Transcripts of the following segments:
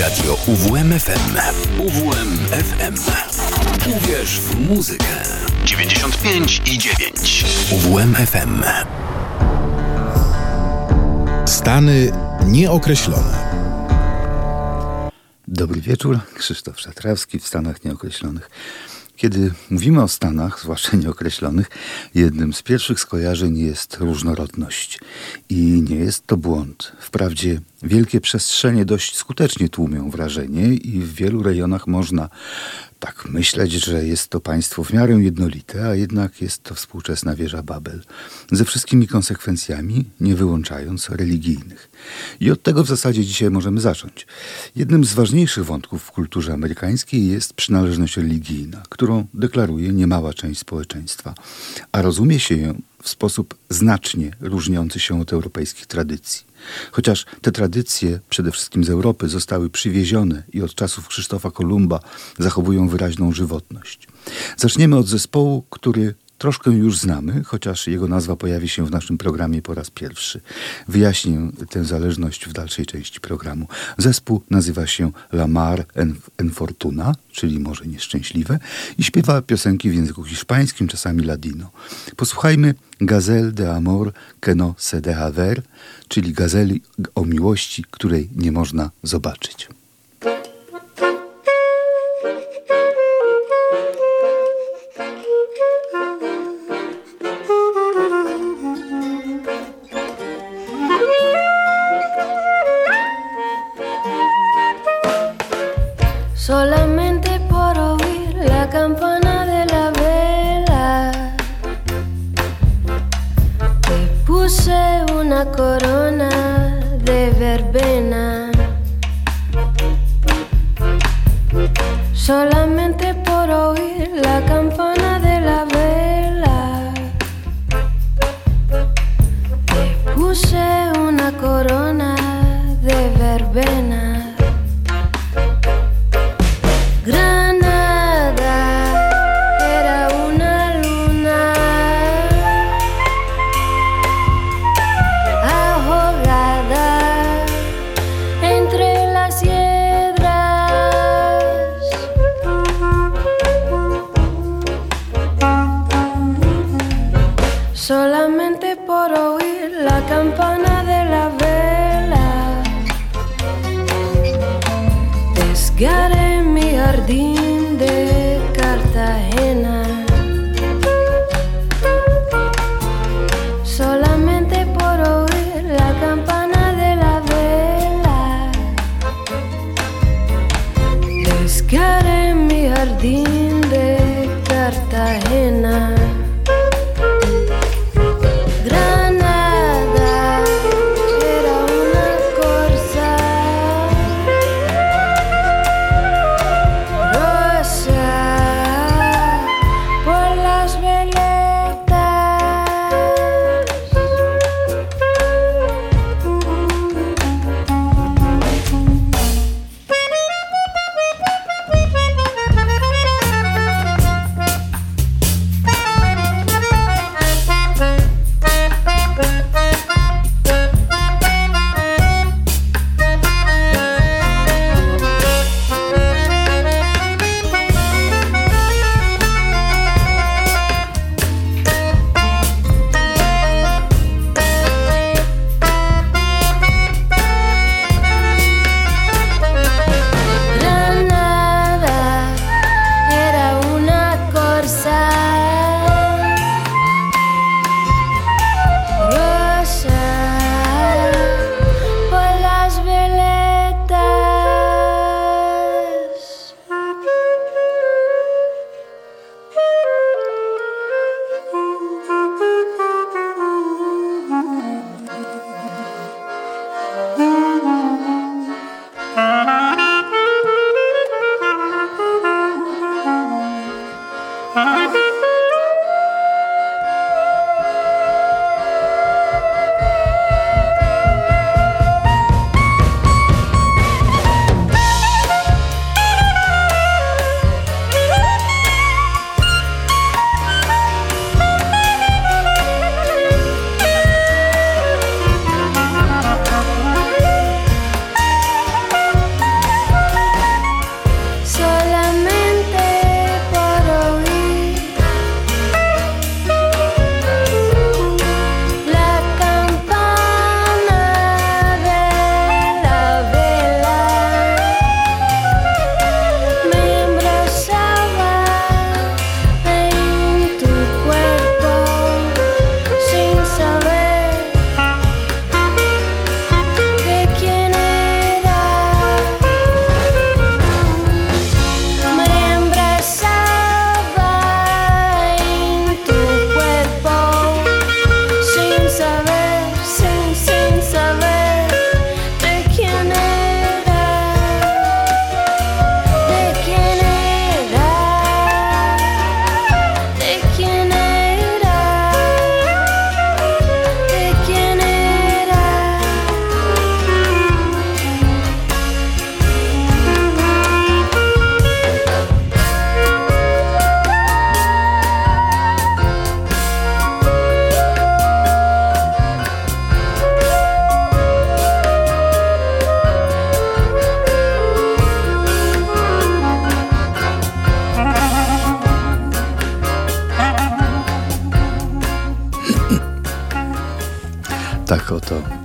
Radio UWMFM. UWMFM. Uwierz w muzykę. 95 i 9. UWMFM. Stany nieokreślone. Dobry wieczór, Krzysztof Szatrawski w Stanach Nieokreślonych. Kiedy mówimy o Stanach, zwłaszcza nieokreślonych, jednym z pierwszych skojarzeń jest różnorodność. I nie jest to błąd. Wprawdzie wielkie przestrzenie dość skutecznie tłumią wrażenie i w wielu rejonach można tak myśleć, że jest to państwo w miarę jednolite, a jednak jest to współczesna wieża Babel, ze wszystkimi konsekwencjami, nie wyłączając religijnych. I od tego w zasadzie dzisiaj możemy zacząć. Jednym z ważniejszych wątków w kulturze amerykańskiej jest przynależność religijna, którą deklaruje niemała część społeczeństwa, a rozumie się ją w sposób znacznie różniący się od europejskich tradycji. Chociaż te tradycje, przede wszystkim z Europy, zostały przywiezione i od czasów Krzysztofa Kolumba zachowują wyraźną żywotność. Zaczniemy od zespołu, który troszkę już znamy, chociaż jego nazwa pojawi się w naszym programie po raz pierwszy. Wyjaśnię tę zależność w dalszej części programu. Zespół nazywa się Lamar en, Fortuna, czyli może nieszczęśliwe, i śpiewa piosenki w języku hiszpańskim, czasami ladino. Posłuchajmy Gazelle de Amor que no se deja ver, czyli gazeli o miłości, której nie można zobaczyć. solamente por oír la campana de la vela. Te puse una corona de verbena. Solamente por oír la campana de la vela. Te puse una corona de verbena.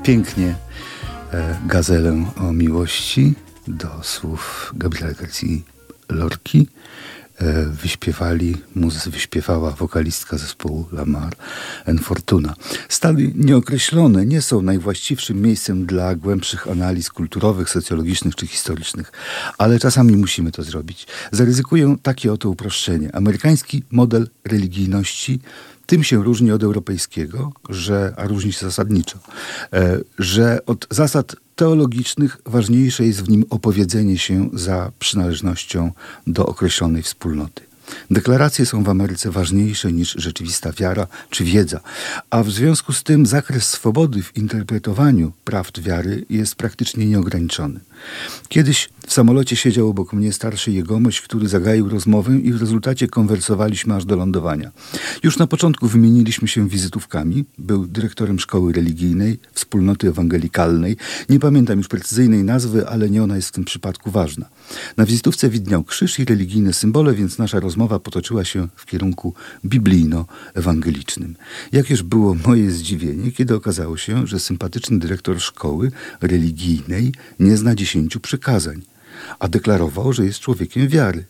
Pięknie e, gazelę o miłości do słów Gabriela Garcia Lorki. E, wyśpiewali, muzycy wyśpiewała wokalistka zespołu Lamar en Fortuna. Stany nieokreślone nie są najwłaściwszym miejscem dla głębszych analiz kulturowych, socjologicznych czy historycznych, ale czasami musimy to zrobić. Zaryzykuję takie oto uproszczenie. Amerykański model religijności tym się różni od europejskiego, że, a różni się zasadniczo, e, że od zasad teologicznych ważniejsze jest w nim opowiedzenie się za przynależnością do określonej wspólnoty. Deklaracje są w Ameryce ważniejsze niż rzeczywista wiara czy wiedza, a w związku z tym zakres swobody w interpretowaniu prawd wiary jest praktycznie nieograniczony. Kiedyś w samolocie siedział obok mnie starszy jegomość, który zagaił rozmowę i w rezultacie konwersowaliśmy aż do lądowania. Już na początku wymieniliśmy się wizytówkami. Był dyrektorem szkoły religijnej, wspólnoty ewangelikalnej. Nie pamiętam już precyzyjnej nazwy, ale nie ona jest w tym przypadku ważna. Na wizytówce widniał krzyż i religijne symbole, więc nasza rozmowa potoczyła się w kierunku biblijno-ewangelicznym. Jakież było moje zdziwienie, kiedy okazało się, że sympatyczny dyrektor szkoły religijnej nie zna dziesięciu przykazań a deklarował, że jest człowiekiem wiary.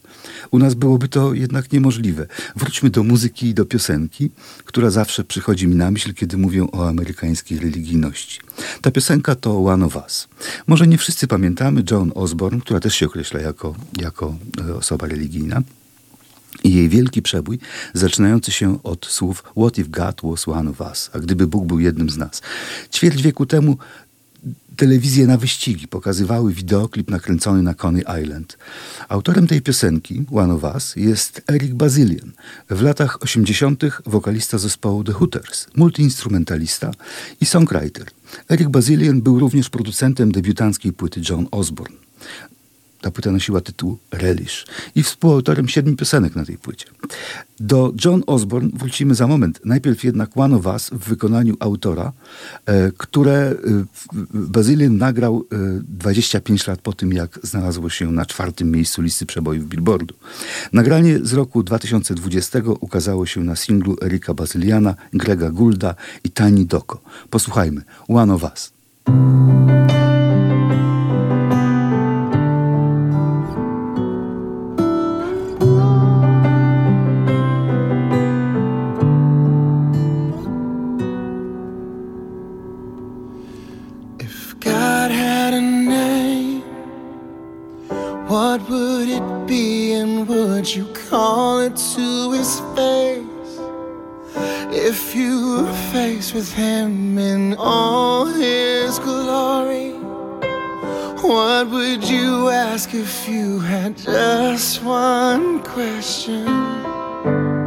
U nas byłoby to jednak niemożliwe. Wróćmy do muzyki i do piosenki, która zawsze przychodzi mi na myśl, kiedy mówię o amerykańskiej religijności. Ta piosenka to One of Us. Może nie wszyscy pamiętamy Joan Osborne, która też się określa jako, jako e, osoba religijna. I jej wielki przebój, zaczynający się od słów What if God was one of us? A gdyby Bóg był jednym z nas? Ćwierć wieku temu telewizje na wyścigi pokazywały wideoklip nakręcony na Coney Island. Autorem tej piosenki, One of Us, jest Eric Bazilian. W latach 80. wokalista zespołu The Hooters, multiinstrumentalista i songwriter. Eric Bazilian był również producentem debiutanckiej płyty John Osborne. Ta płyta nosiła tytuł Relish i współautorem siedmiu piosenek na tej płycie. Do John Osborne wrócimy za moment. Najpierw jednak One of Us w wykonaniu autora, e, które e, Bazylin nagrał e, 25 lat po tym, jak znalazło się na czwartym miejscu listy przebojów Billboardu. Nagranie z roku 2020 ukazało się na singlu Erika Bazyliana, Grega Goulda i Tani Doko. Posłuchajmy. One of Us. With him in all his glory. What would you ask if you had just one question?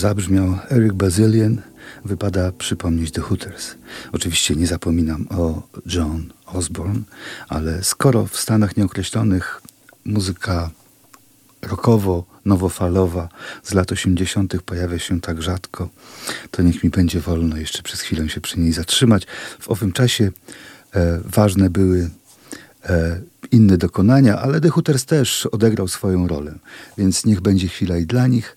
zabrzmiał Eric Bazilian, wypada przypomnieć The Hooters. Oczywiście nie zapominam o John Osborne, ale skoro w Stanach Nieokreślonych muzyka rockowo-nowofalowa z lat 80. pojawia się tak rzadko, to niech mi będzie wolno jeszcze przez chwilę się przy niej zatrzymać. W owym czasie e, ważne były E, inne dokonania, ale The Hooters też odegrał swoją rolę, więc niech będzie chwila i dla nich.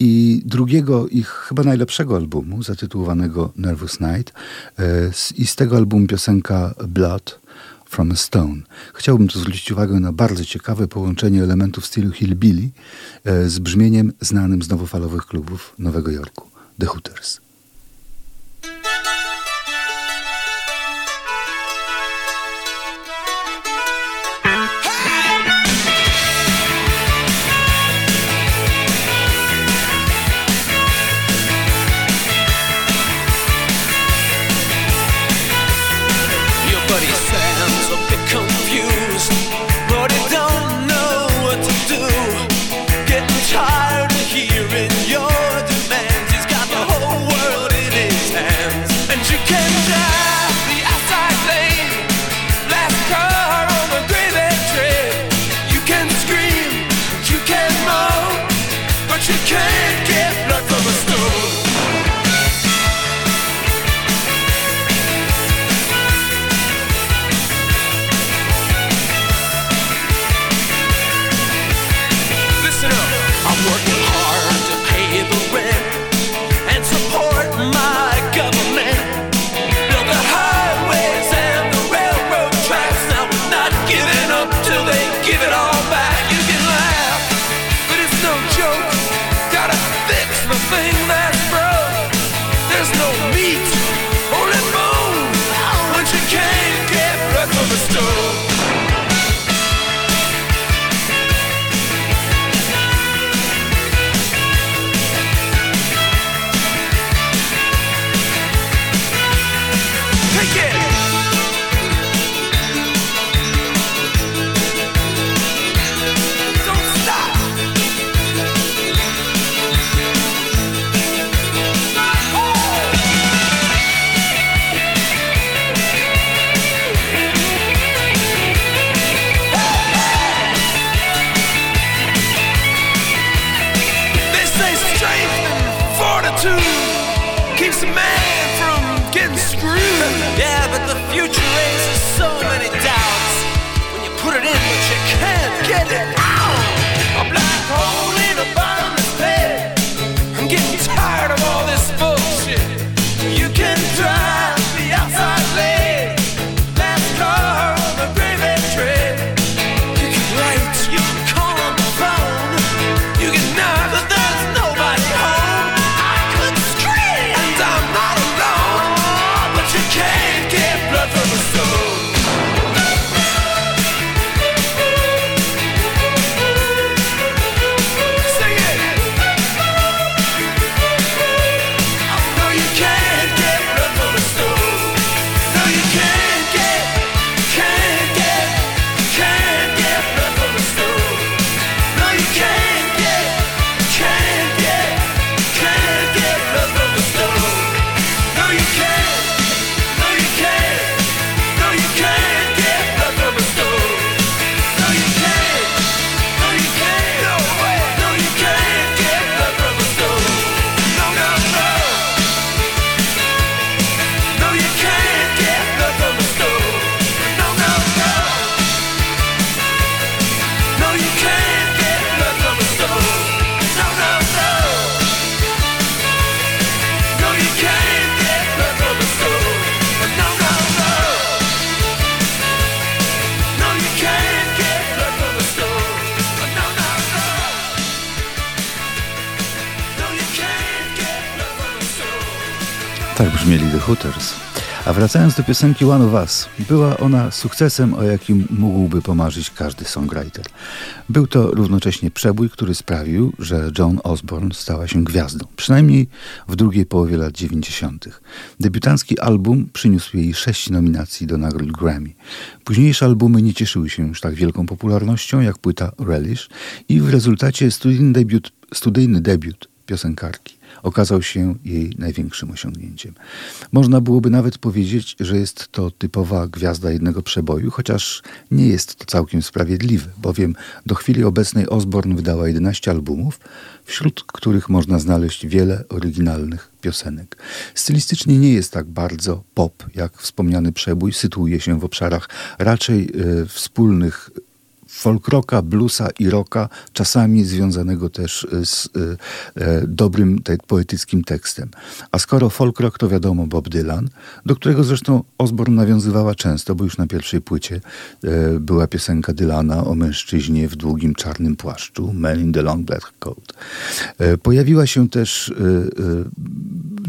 I drugiego ich chyba najlepszego albumu, zatytułowanego Nervous Night, e, i z tego albumu piosenka Blood from a Stone. Chciałbym tu zwrócić uwagę na bardzo ciekawe połączenie elementów stylu hillbilly e, z brzmieniem znanym z nowofalowych klubów Nowego Jorku, The Hooters. Hooters. A wracając do piosenki One of Us, była ona sukcesem, o jakim mógłby pomarzyć każdy songwriter. Był to równocześnie przebój, który sprawił, że Joan Osborne stała się gwiazdą, przynajmniej w drugiej połowie lat 90. Debiutancki album przyniósł jej sześć nominacji do nagród Grammy. Późniejsze albumy nie cieszyły się już tak wielką popularnością jak płyta Relish i w rezultacie studyjny debiut, studyjny debiut piosenkarki okazał się jej największym osiągnięciem. Można byłoby nawet powiedzieć, że jest to typowa gwiazda jednego przeboju, chociaż nie jest to całkiem sprawiedliwe, bowiem do chwili obecnej Osborne wydała 11 albumów, wśród których można znaleźć wiele oryginalnych piosenek. Stylistycznie nie jest tak bardzo pop, jak wspomniany przebój, sytuuje się w obszarach raczej y, wspólnych folk rocka, bluesa i rocka, czasami związanego też z e, e, dobrym te, poetyckim tekstem. A skoro folk rock to wiadomo Bob Dylan, do którego zresztą Osborne nawiązywała często, bo już na pierwszej płycie e, była piosenka Dylana o mężczyźnie w długim czarnym płaszczu, Man in the Long Black Coat. Pojawiła się też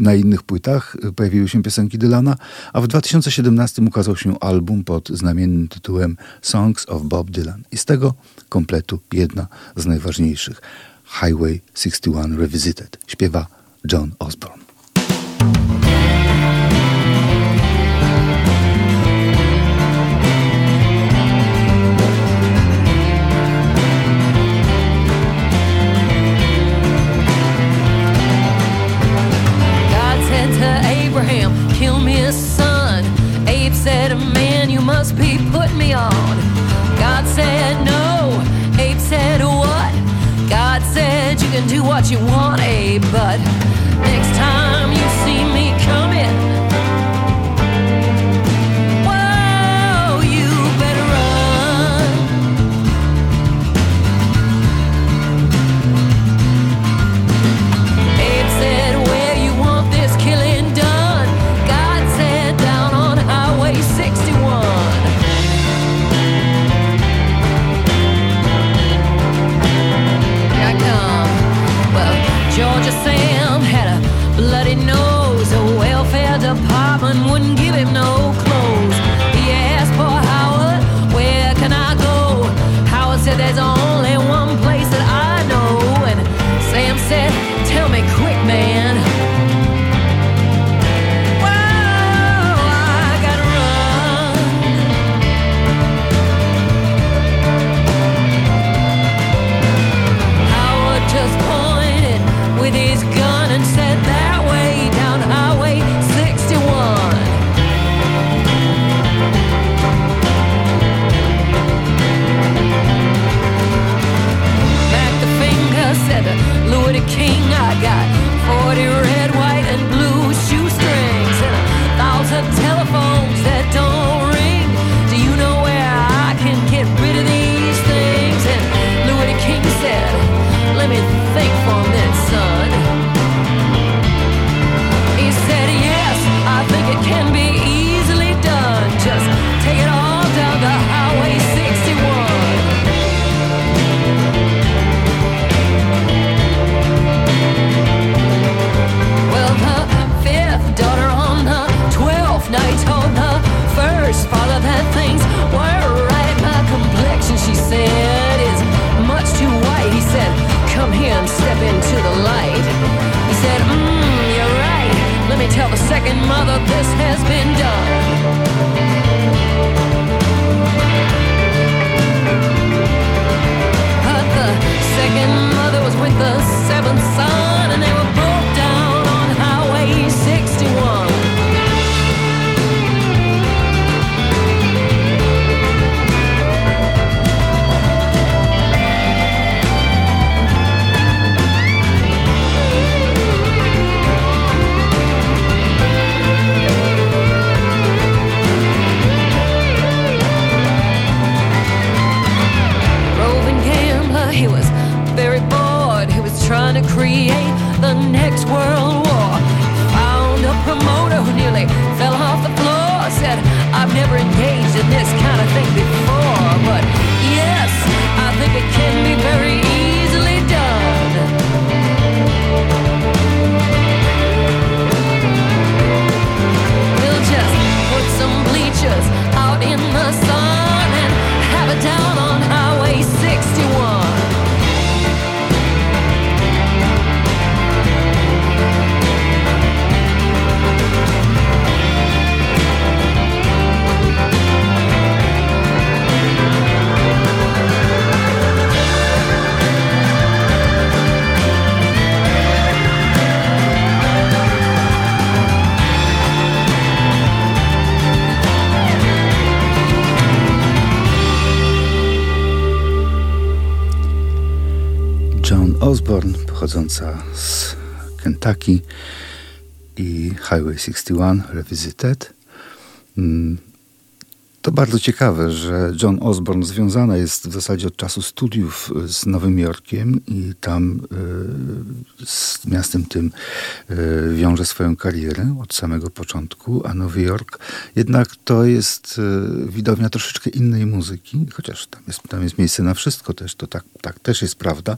na innych płytach pojawiły się piosenki Dylana, a w 2017 ukazał się album pod znamiennym tytułem Songs of Bob Dylan. I z tego kompletu jedna z najważniejszych. Highway 61 Revisited. Śpiewa John Osborne. Pochodząca z Kentucky i Highway 61 Revisited. To bardzo ciekawe, że John Osborne związana jest w zasadzie od czasu studiów e, z Nowym Jorkiem i tam y, z miastem tym y, wiąże swoją karierę od samego początku, a Nowy Jork jednak to jest y, widownia troszeczkę innej muzyki, chociaż tam jest, tam jest miejsce na wszystko też, to tak, tak też jest prawda.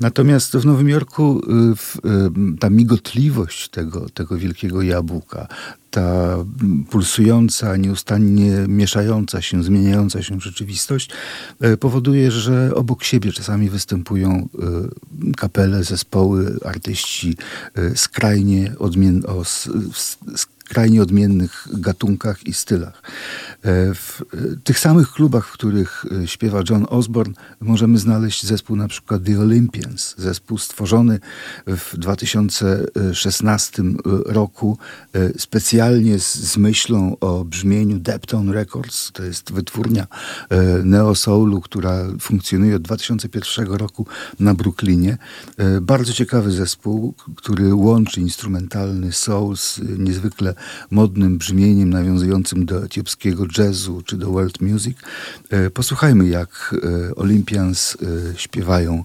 Natomiast w Nowym Jorku ta migotliwość tego, tego wielkiego jabłka, ta pulsująca, nieustannie mieszająca się, zmieniająca się rzeczywistość e, powoduje, że obok siebie czasami występują e, kapele, zespoły, artyści e, skrajnie odmien- o, skrajnie odmiennych gatunkach i stylach. E, w tych samych klubach, w których e, śpiewa John Osborne, możemy znaleźć zespół na przykład The Olympians, zespół stworzony w 2016 roku e, specjalnie z, z myślą o brzmieniu Deptone Records. To jest wytwórnia neo soulu, która funkcjonuje od 2001 roku na Brooklynie. Bardzo ciekawy zespół, który łączy instrumentalny soul z niezwykle modnym brzmieniem nawiązującym do etiopskiego jazzu czy do world music. E, posłuchajmy, jak e, Olympians e, śpiewają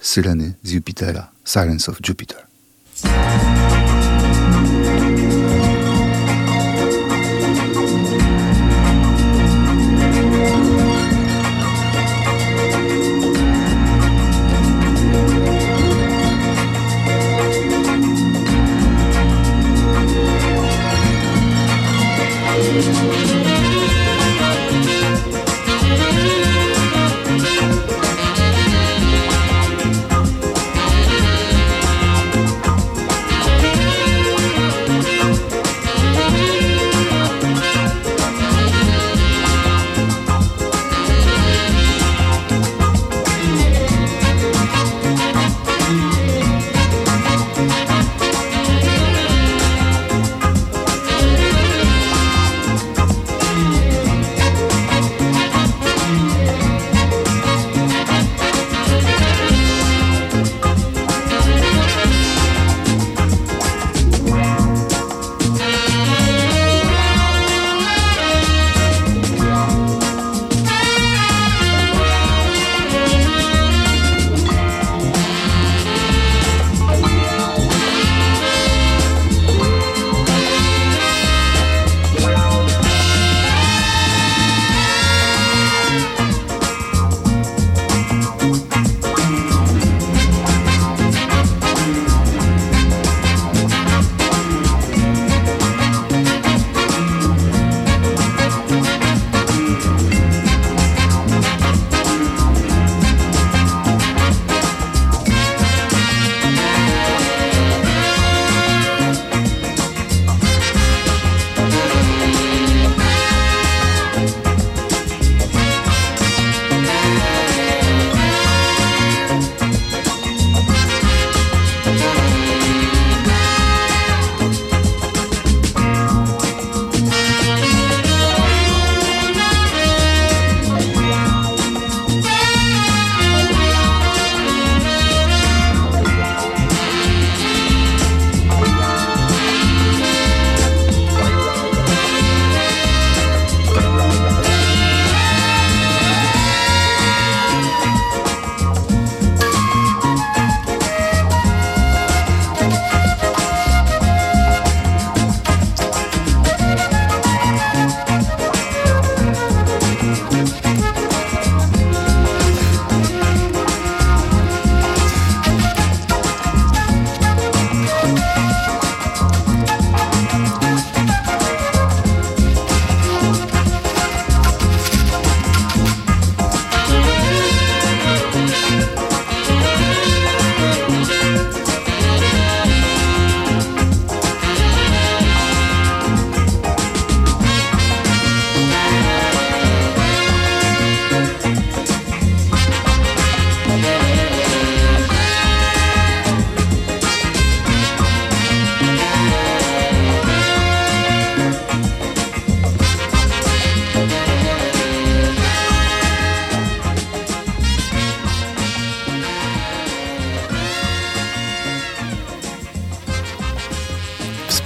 syreny z Jupitera, Sirens of Jupiter.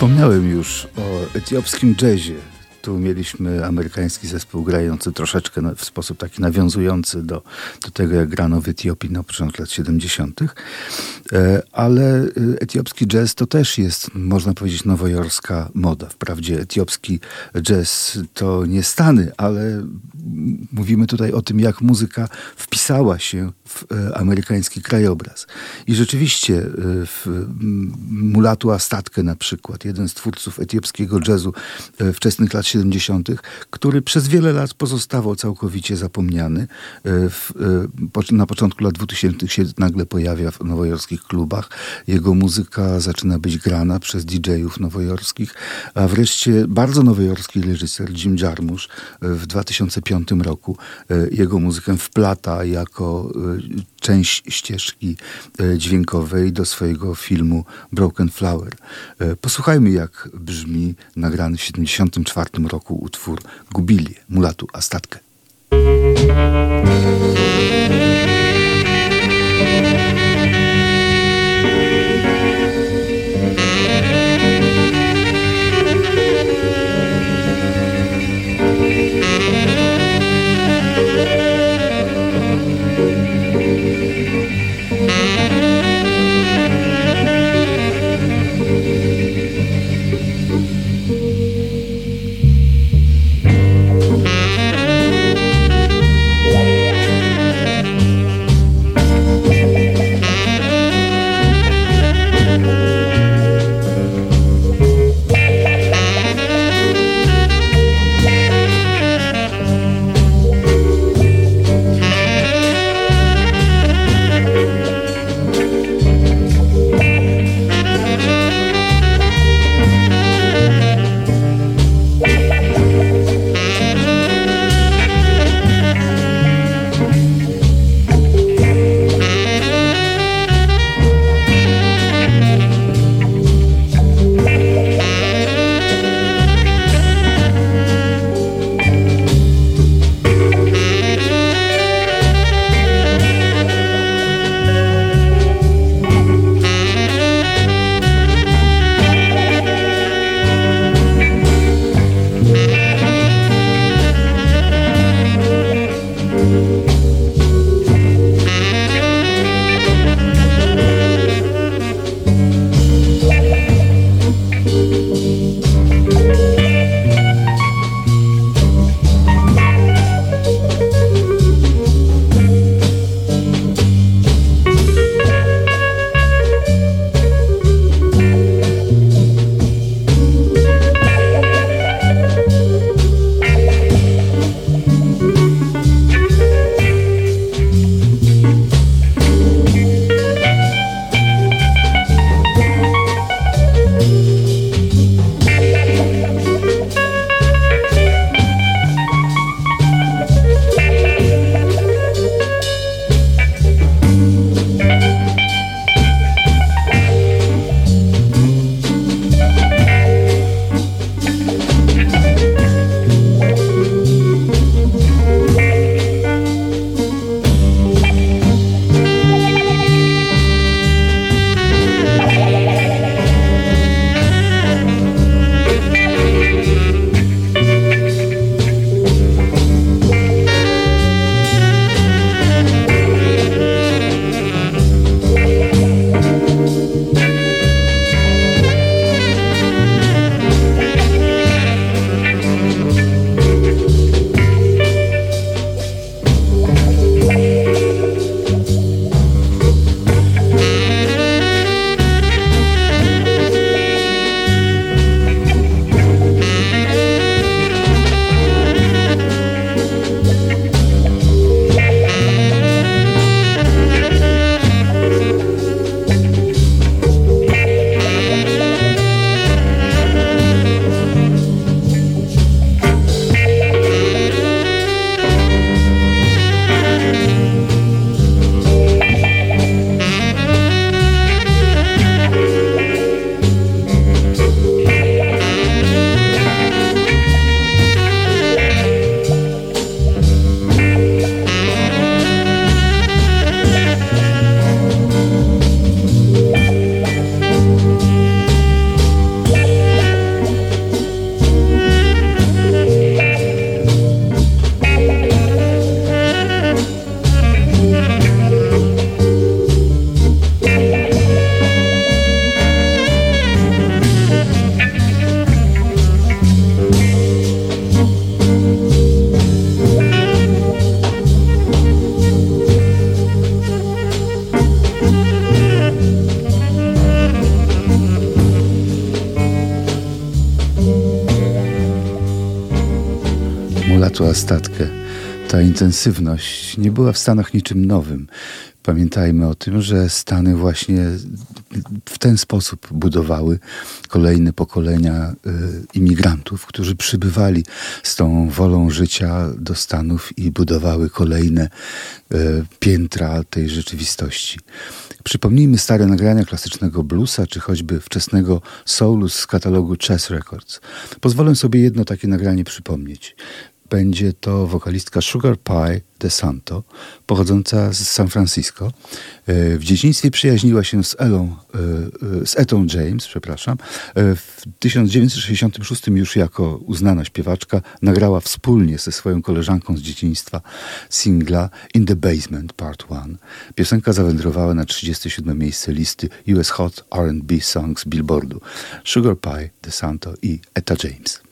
Wspomniałem już o etiopskim jazzie. Tu mieliśmy amerykański zespół grający troszeczkę w sposób taki nawiązujący do, do tego, jak grano w Etiopii na początku lat 70. E, ale e, etiopski jazz to też jest, można powiedzieć, nowojorska moda. Wprawdzie etiopski jazz to nie Stany, ale mówimy tutaj o tym, jak muzyka wpisała się w e, amerykański krajobraz. I rzeczywiście w Mulatu Astatkę na przykład, jeden z twórców etiopskiego jazzu wczesnych lat 70., który przez wiele lat pozostawał całkowicie zapomniany. W, na początku lat 2000 się nagle pojawia w nowojorskich klubach. Jego muzyka zaczyna być grana przez DJ-ów nowojorskich, a wreszcie bardzo nowojorski reżyser Jim Jarmusch w 2005 roku jego muzykę wplata jako część ścieżki dźwiękowej do swojego filmu Broken Flower. Posłuchajmy, jak brzmi nagrany w 1974 roku utwór Gubilie, Mulatu Astatkę. Mulatu statkę. Ta intensywność nie była w Stanach niczym nowym. Pamiętajmy o tym, że Stany właśnie w ten sposób budowały kolejne pokolenia y, imigrantów, którzy przybywali z tą wolą życia do Stanów i budowały kolejne y, piętra tej rzeczywistości. Przypomnijmy stare nagrania klasycznego bluesa, czy choćby wczesnego soulu z katalogu Chess Records. Pozwolę sobie jedno takie nagranie przypomnieć będzie to wokalistka Sugar Pie de Santo, pochodząca z San Francisco. E, w dzieciństwie przyjaźniła się z, Elą, e, e, z Etą James, przepraszam. W 1966 już jako uznana śpiewaczka nagrała wspólnie ze swoją koleżanką z dzieciństwa singla In the Basement Part 1. Piosenka zawędrowała na 37 miejsce listy US Hot R&B Songs Billboardu. Sugar Pie de Santo i Etta James.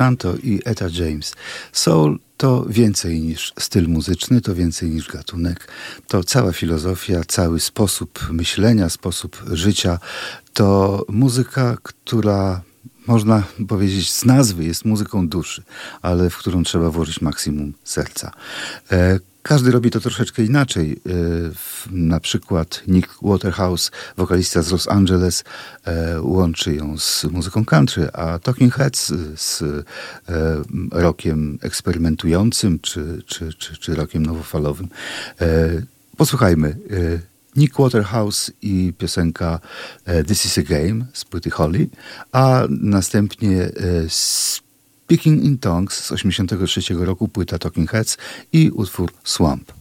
Santo i Etta James. Soul to więcej niż styl muzyczny, to więcej niż gatunek. To cała filozofia, cały sposób myślenia, sposób życia. To muzyka, która można powiedzieć z nazwy jest muzyką duszy, ale w którą trzeba włożyć maksimum serca. Każdy robi to troszeczkę inaczej. E, na przykład Nick Waterhouse, wokalista z Los Angeles, e, łączy ją z muzyką country, a Talking Heads z e, rockiem eksperymentującym czy, czy, czy, czy rockiem nowofalowym. Posłuchajmy. Nick Waterhouse i piosenka This is a Game z płyty Holly, a następnie Speaking in Tongues z 1983 roku, płyta Talking Heads i utwór Swamp.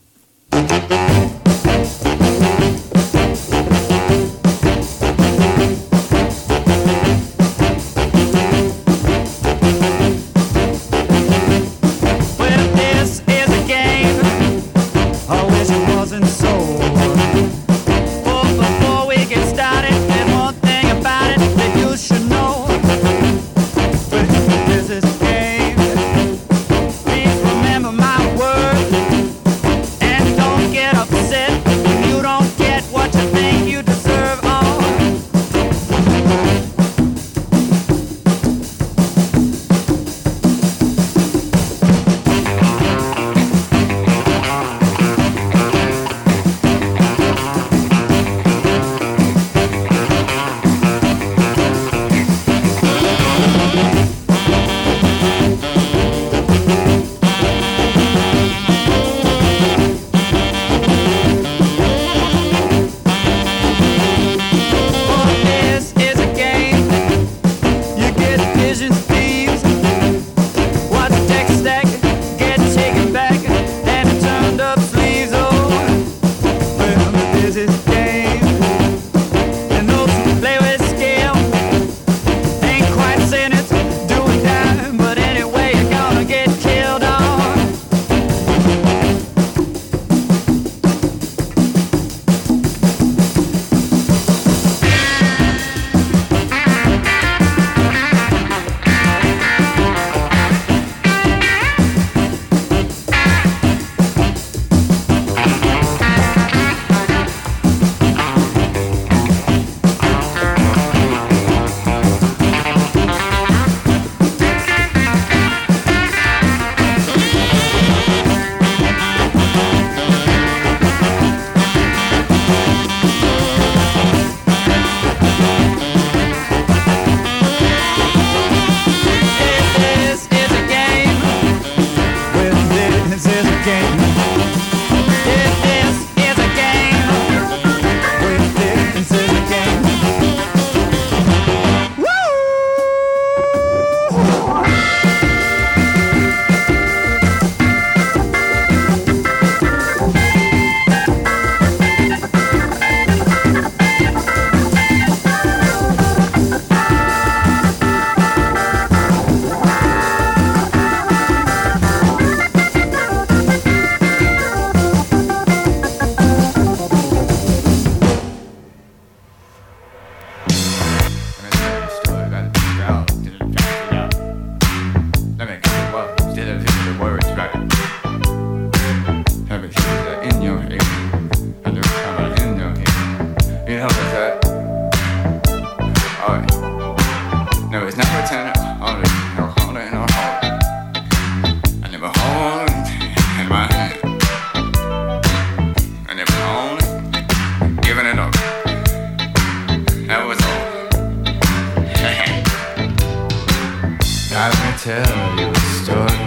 Let me tell you a story.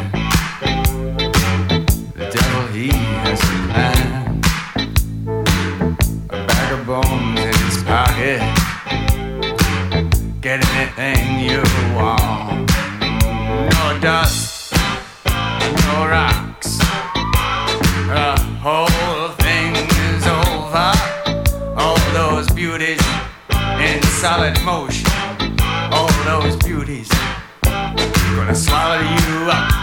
The devil, he has a plan. A bag of bones in his pocket. Get anything you want. No dust, no rocks. The whole thing is over. All those beauties in solid motion. Gonna swallow you up.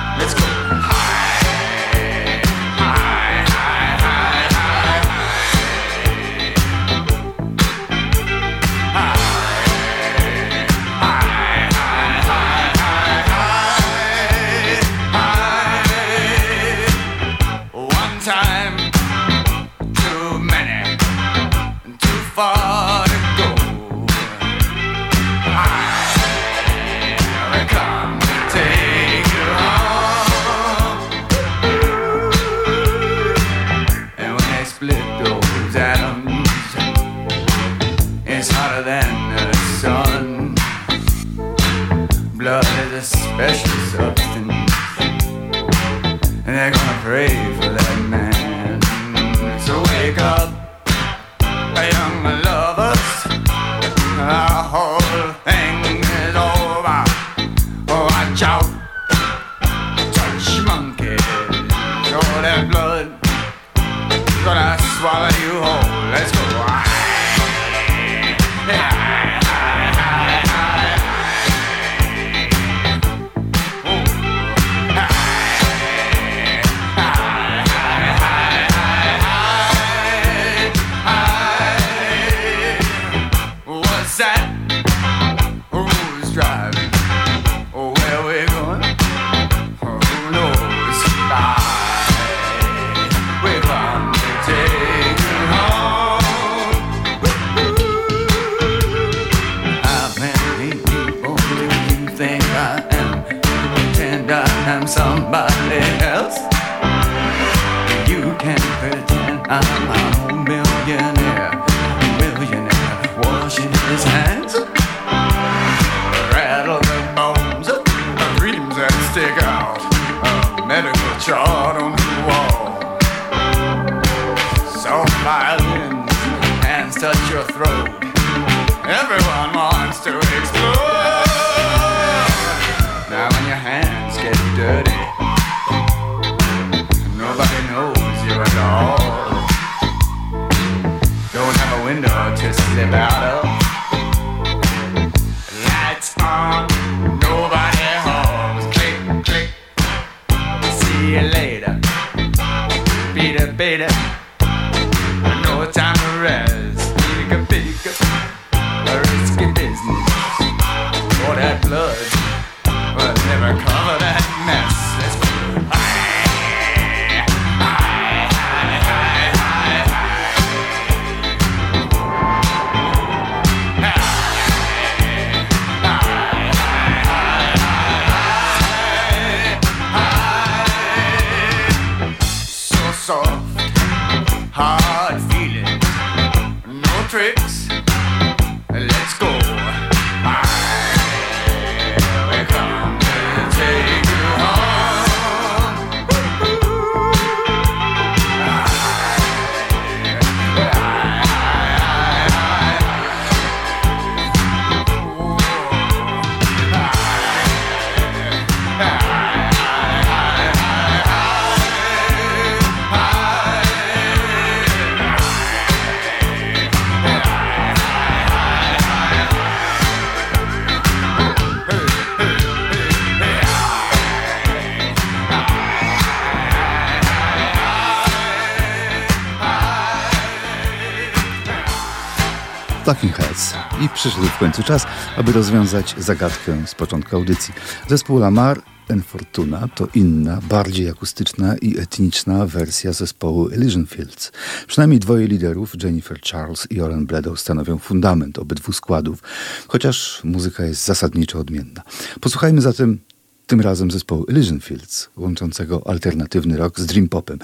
i przyszedł w końcu czas, aby rozwiązać zagadkę z początku audycji. Zespół Lamar and Fortuna to inna, bardziej akustyczna i etniczna wersja zespołu Elysian Fields. Przynajmniej dwoje liderów, Jennifer Charles i Oren Bledow, stanowią fundament obydwu składów, chociaż muzyka jest zasadniczo odmienna. Posłuchajmy zatem tym razem zespołu Elysian Fields, łączącego alternatywny rock z dream popem.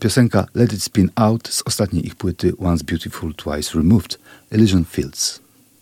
Piosenka Let It Spin Out z ostatniej ich płyty Once Beautiful, Twice Removed, Elysian Fields.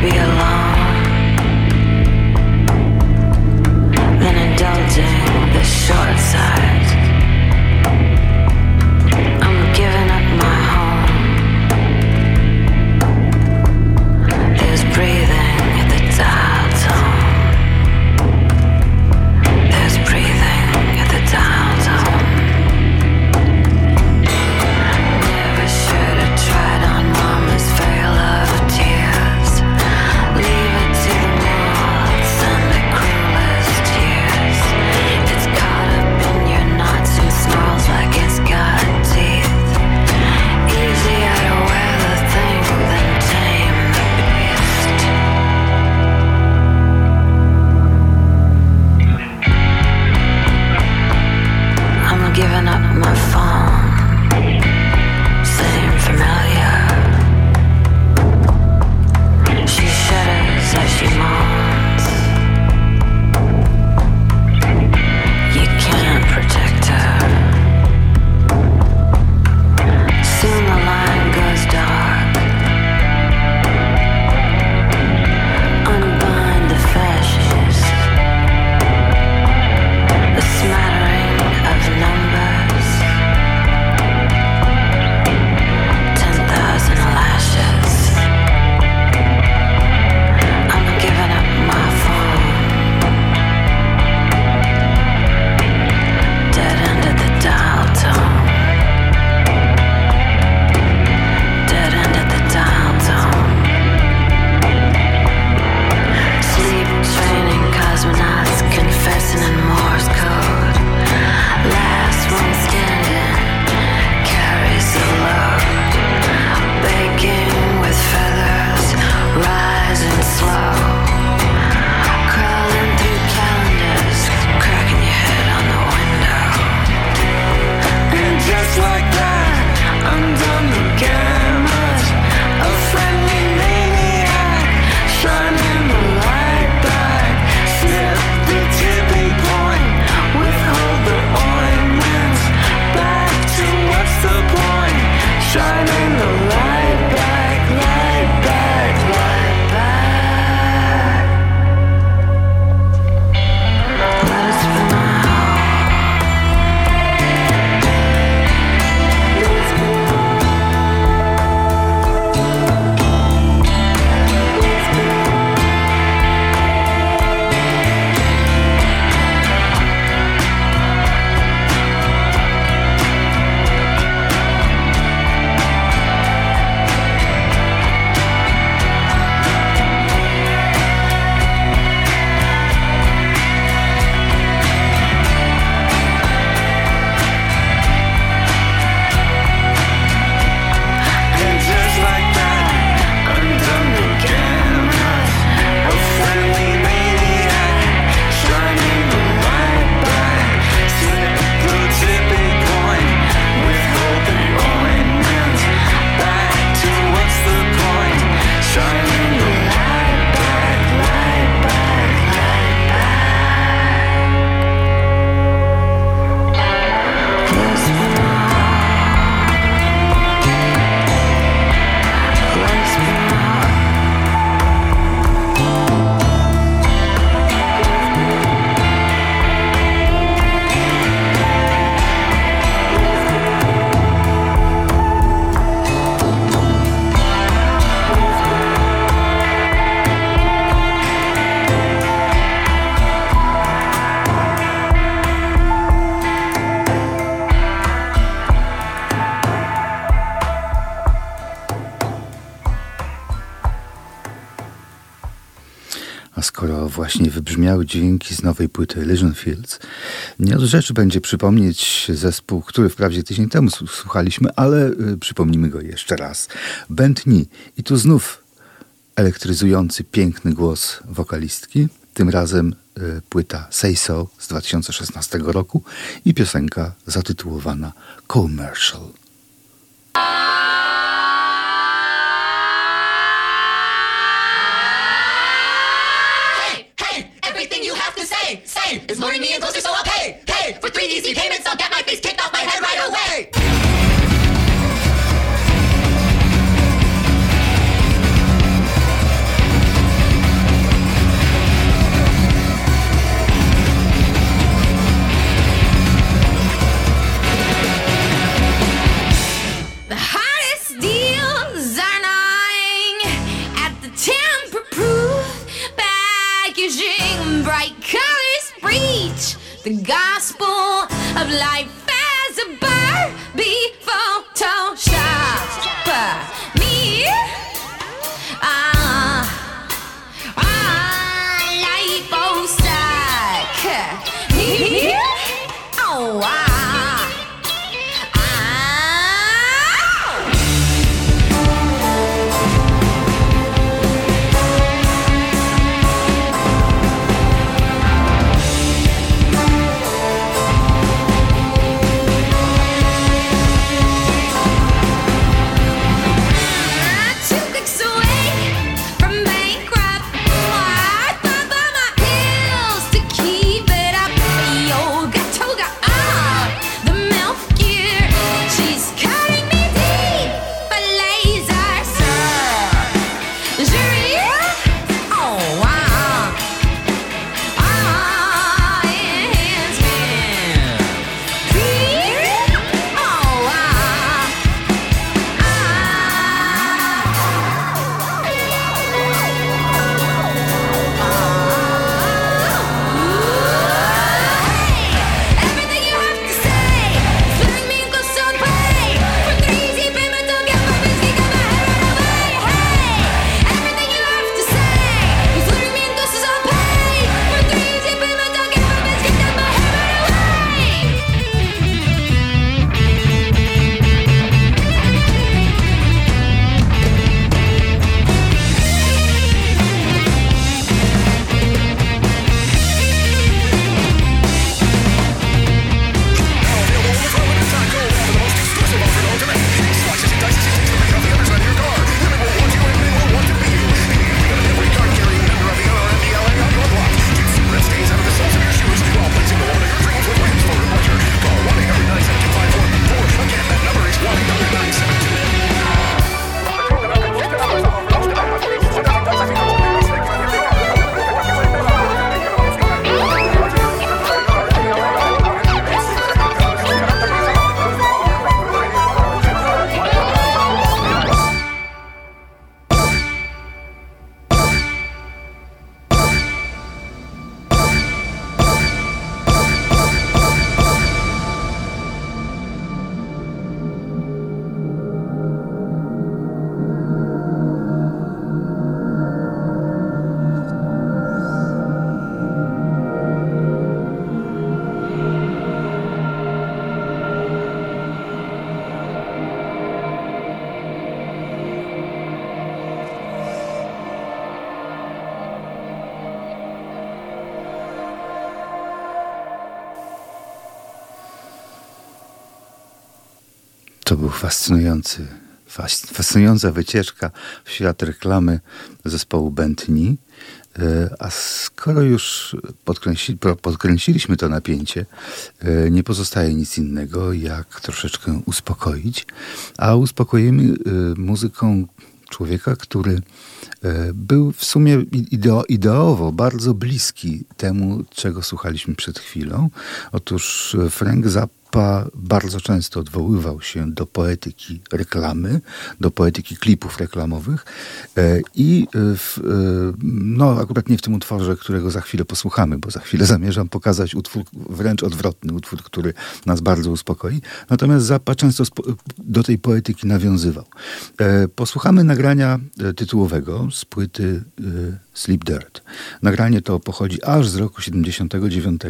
be alone. than indulging the short side. Właśnie wybrzmiały dźwięki z nowej płyty Elysian Fields, nie od rzeczy będzie przypomnieć zespół, który wprawdzie tydzień temu słuchaliśmy, ale y, przypomnimy go jeszcze raz. Bentley. I tu znów elektryzujący, piękny głos wokalistki. Tym razem y, płyta Say So z 2016 roku i piosenka zatytułowana Commercial. The gospel of life as a Barbie Photoshop. Fascynujący, fascynująca wycieczka w świat reklamy zespołu Bentley. E, a skoro już podkręci, podkręciliśmy to napięcie, e, nie pozostaje nic innego, jak troszeczkę uspokoić. A uspokoimy e, muzyką człowieka, który był w sumie ideo, ideowo bardzo bliski temu, czego słuchaliśmy przed chwilą. Otóż Frank Zappa Zappa bardzo często odwoływał się do poetyki reklamy, do poetyki klipów reklamowych e, i w, no akurat nie w tym utworze, którego za chwilę posłuchamy, bo za chwilę zamierzam pokazać utwór wręcz odwrotny, utwór, który nas bardzo uspokoi. Natomiast Zappa często do tej poetyki nawiązywał. Posłuchamy nagrania tytułowego z płyty Sleep Dirt. Nagranie to pochodzi aż z roku 79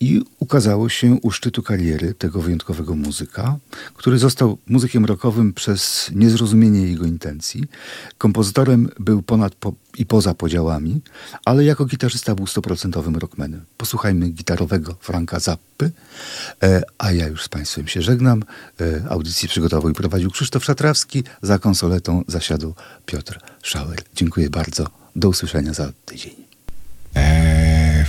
i ukazało się u szczytu kariery tego wyjątkowego muzyka, który został muzykiem rockowym przez niezrozumienie jego intencji. Kompozytorem był ponad po i poza podziałami, ale jako gitarzysta był stoprocentowym rockmanem. Posłuchajmy gitarowego Franka Zappy, e, a ja już z Państwem się żegnam. E, audycję przygotował i prowadził Krzysztof Szatrawski, za konsoletą zasiadł Piotr Schauer. Dziękuję bardzo. Do usłyszenia za tydzień. F.